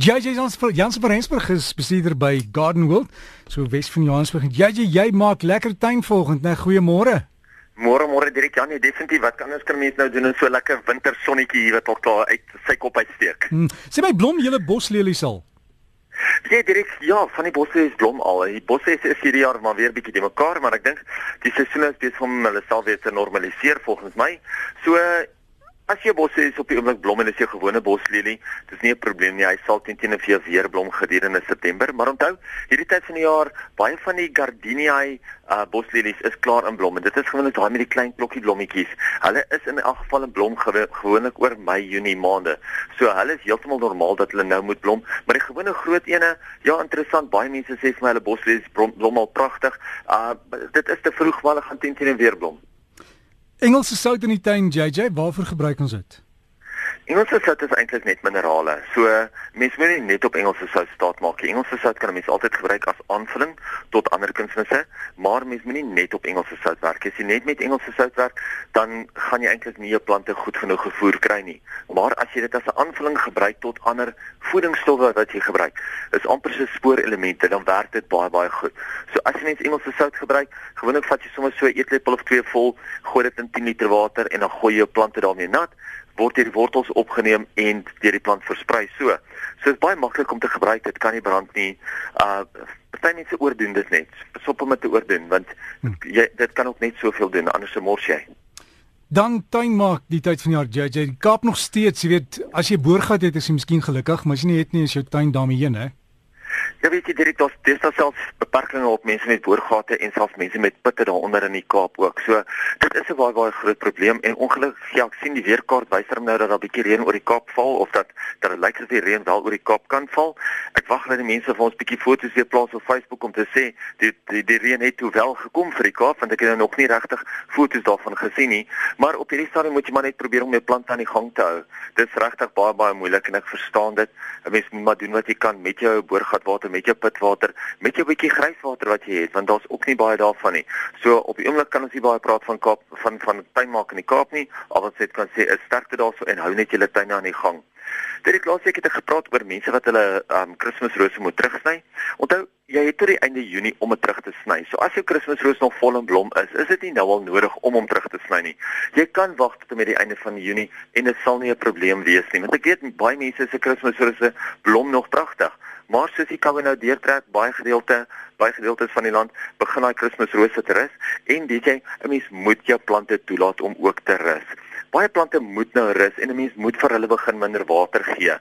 JJ Jans van Rensburg is bestuurder by Garden World, so Wes van Johannesburg. JJ, jy maak lekker tuin volgende. Nou goeiemôre. Môre môre Dirk Janie, definitief. Wat kan ons kan mense nou doen in so lekker wintersonnetjie hier wat al klaar uit sy kop uitsteek? Hmm. Sê my blom julle boslelies al. Ja, Dirk, ja, van die bosse is blom al. Die bosse is, is hierdie jaar maar weer bietjie te mekaar, maar ek dink die seisoen is besig om hulle self weer te normaliseer volgens my. So As jou bos is op die oomblik blom en is jou gewone boslelie, dis nie 'n probleem nie. Hy sal teen teen 'n vir weer blom gedurende September, maar onthou, hierdie tyd van die jaar, baie van die gardeniae uh boslelies is klaar in blom en dit is gewoonlik daai met die klein klokkie blommetjies. Hulle is in elk geval in blom gewoonlik oor Mei, Junie maande. So hulle is heeltemal normaal dat hulle nou moet blom, maar die gewone groot ene, ja, interessant, baie mense sê vir my hulle boslelies blom, blom al pragtig. Uh dit is te vroeg, maar hulle gaan teen teen weer blom. Engelse sout in die tuin JJ, waarvoor gebruik ons dit? Engelse sout is eintlik net minerale. So mense moet nie net op Engelse sout staat maak nie. Engelse sout kan mense altyd gebruik as aanvulling tot ander kunsmisse, maar mense moet nie net op Engelse sout werk. As jy net met Engelse sout werk, dan gaan jy eintlik nie jou plante goed genoeg gevoer kry nie. Maar as jy dit as 'n aanvulling gebruik tot ander voedingsstowwe wat jy gebruik, is amper so spoorelemente, dan werk dit baie baie goed. So as jy net Engelse sout gebruik, gewoonlik vat jy sommer so 'n eetlepel of twee vol, gooi dit in 10 liter water en dan gooi jy jou plante daarmee nat word deur die wortels opgeneem en deur die plant versprei. So, so is baie maklik om te gebruik. Dit kan nie brand nie. Uh party mense oordoen dit net. Besop om dit te oordoen want hm. jy dit kan ook net soveel doen anders se mors jy. Dan tuin maak die tyd van die jaar JJ. Kaap nog steeds, jy weet, as jy boorgat het, is jy miskien gelukkig, maar as jy nie het nie, is jou tuin daarmee heen, hè. Ja weet jy direk dis daar selfs beperkings op mense met boorgate en selfs mense met putte daaronder in die Kaap ook. So dit is 'n baie baie groot probleem en ongelukkig ja, ek sien die weerkaart wys hom nou dat daar 'n bietjie reën oor die Kaap val of dat dat dit lyk asof die reën wel oor die Kaap kan val. Ek wag net die mense vir ons bietjie foto's weer plaas op Facebook om te sê die die, die reën het toe wel gekom vir die Kaap want ek het nou nog nie regtig foto's daarvan gesien nie. Maar op hierdie stadium moet jy maar net probeer om jou plante aan die gang te hou. Dit is regtig baie baie moeilik en ek verstaan dit. 'n Mens moet maar doen wat jy kan met jou boorgatwater met jou pitwater, met jou bietjie grijswater wat jy het, want daar's ook nie baie daarvan nie. So op die oomblik kan ons nie baie praat van Kaap van van tuin maak in die Kaap nie. Al wat sê kan sê is sterkte daarso en hou net julle tuine aan die gang. Dit het laasweek het ek gepraat oor mense wat hulle um Kersrose moet terugsny. Onthou, jy het tot die einde Junie om dit terug te sny. So as jou Kersroos nog vol in blom is, is dit nie nou al nodig om hom terug te sny nie. Jy kan wag tot met die einde van Junie en dit sal nie 'n probleem wees nie. Want ek weet baie mense se Kersrose blom nog pragtig. Maar soos die koue nou deurtrek, baie gedeelte, baie gedeeltes van die land begin daai Kersrose te rus en weet jy, 'n mens moet jou plante toelaat om ook te rus baie plante moet nou rus en 'n mens moet vir hulle begin minder water gee.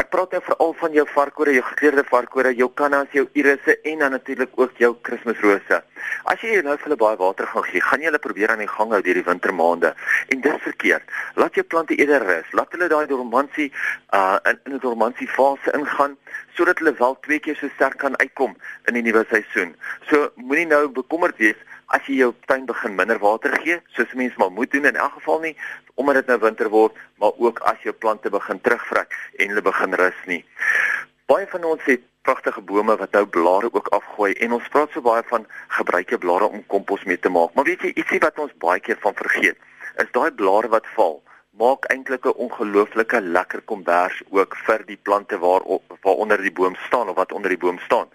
Ek praat nou veral van jou varkore, jou gekleurde varkore, jou kannas, jou irisse en dan natuurlik ook jou Kersrose. As jy nou vir hulle baie water gaan gee, gaan jy hulle probeer aan die gang hou deur die wintermaande en dis verkeerd. Laat jou plante eerder rus. Laat hulle daai dormansie uh in 'n dormansie fase ingaan sodat hulle wel twee keer so sterk kan uitkom in die nuwe seisoen. So moenie nou bekommerd wees as jy jou tuin begin minder water gee, soos mense maar moet doen in elk geval nie omdat dit nou winter word, maar ook as jou plante begin terugvrek en hulle begin rus nie. Baie van ons het pragtige bome wat nou blare ook afgooi en ons praat so baie van gebruik jy blare om kompos mee te maak. Maar weet jy ietsie wat ons baie keer van vergeet, is daai blare wat val maak eintlik 'n ongelooflike lekker kombers ook vir die plante waar waaronder die boom staan of wat onder die boom staan.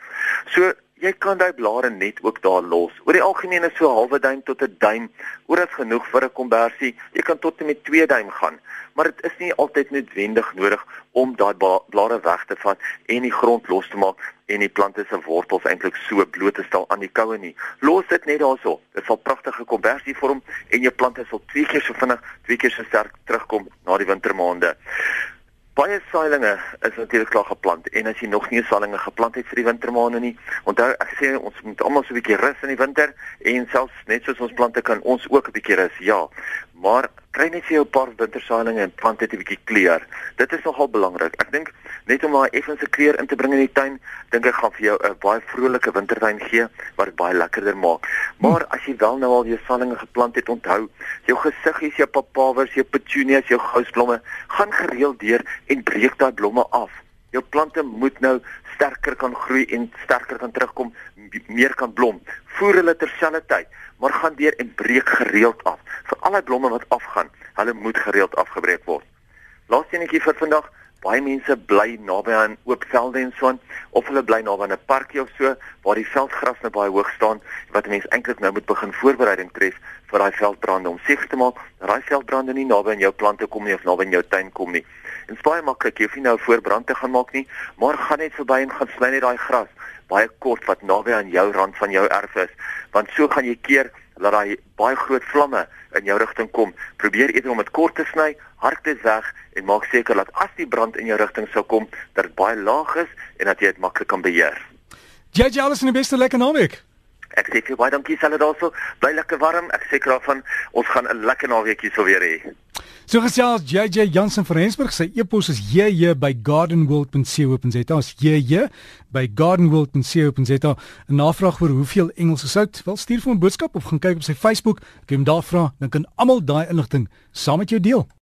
So jy kan daai blare net ook daar los. Oor die algemeen is so halwe duim tot 'n duim oor is genoeg vir 'n konversie. Jy kan tot en met 2 duim gaan, maar dit is nie altyd noodwendig nodig om daai blare weg te vat en die grond los te maak en die plante se wortels eintlik so bloot te stel aan die koue nie. Los dit net daarso. Dit sal pragtige konversie vorm en jou plante sal twee keer so vinnig, twee keer so sterk terugkom na die wintermaande. Baie saailinge is natuurlik klaar geplant en as jy nog nie saailinge geplant het vir die wintermaande nie, onthou ek sê ons moet almal so 'n bietjie rus in die winter en selfs net soos ons plante kan ons ook 'n bietjie rus. Ja. Maar kry net vir jou 'n paar wintersaailinge en plant dit 'n bietjie kleur. Dit is nogal belangrik. Ek dink net om daai effense kleur in te bring in die tuin, dink ek gaan vir jou 'n baie vrolike wintertuin gee wat dit baie lekkerder maak. Maar as jy wel nou al jou saailinge geplant het, onthou, jou gesiggies, jou papawers, jou petunias, jou gousblomme, gaan gereeld deur en breek daai blomme af. Jou plante moet nou sterker kan groei en sterker kan terugkom, meer kan blom. Voer hulle terselfdertyd, maar gaan deur en breek gereeld af. Vir al die blomme wat afgaan, hulle moet gereeld afgebreek word. Laaste enetjie vir vandag, Baie mense bly naby aan oop velde en so aan of hulle bly naby 'n parkie of so waar die veldgras nou baie hoog staan wat mense eintlik nou moet begin voorbereiding tref vir daai veldbrande om seker te maak dat daai veldbrande nie naby aan jou plante kom nie of naby aan jou tuin kom nie. Dit is baie maklik, jy hoef nie nou voorbrand te gaan maak nie, maar gaan net verby en gaan sny net daai gras baie kort wat naby aan jou rand van jou erf is, want so gaan jy keer dat daai baie groot vlamme in jou rigting kom. Probeer eerder om dit kort te sny, hark dit weg en maak seker dat as die brand in jou rigting sou kom, dat dit baie laag is en dat jy dit maklik kan beheer. Jy alles in die beste lekker naweek. Ek sê vir baie dankie selle daarso. Bly lekker warm. Ek seker daarvan ons gaan 'n lekker naweek hier sou weer hê. So gesels JJ Jansen van Rensburg. Sy e-pos is jj by gardenworld.co.za. As jj by gardenworld.co.za. 'n Navraag oor hoeveel Engelse sout? Wel stuur vir 'n boodskap of gaan kyk op sy Facebook. Ek het hom daar vra, dan kan almal daai inligting saam met jou deel.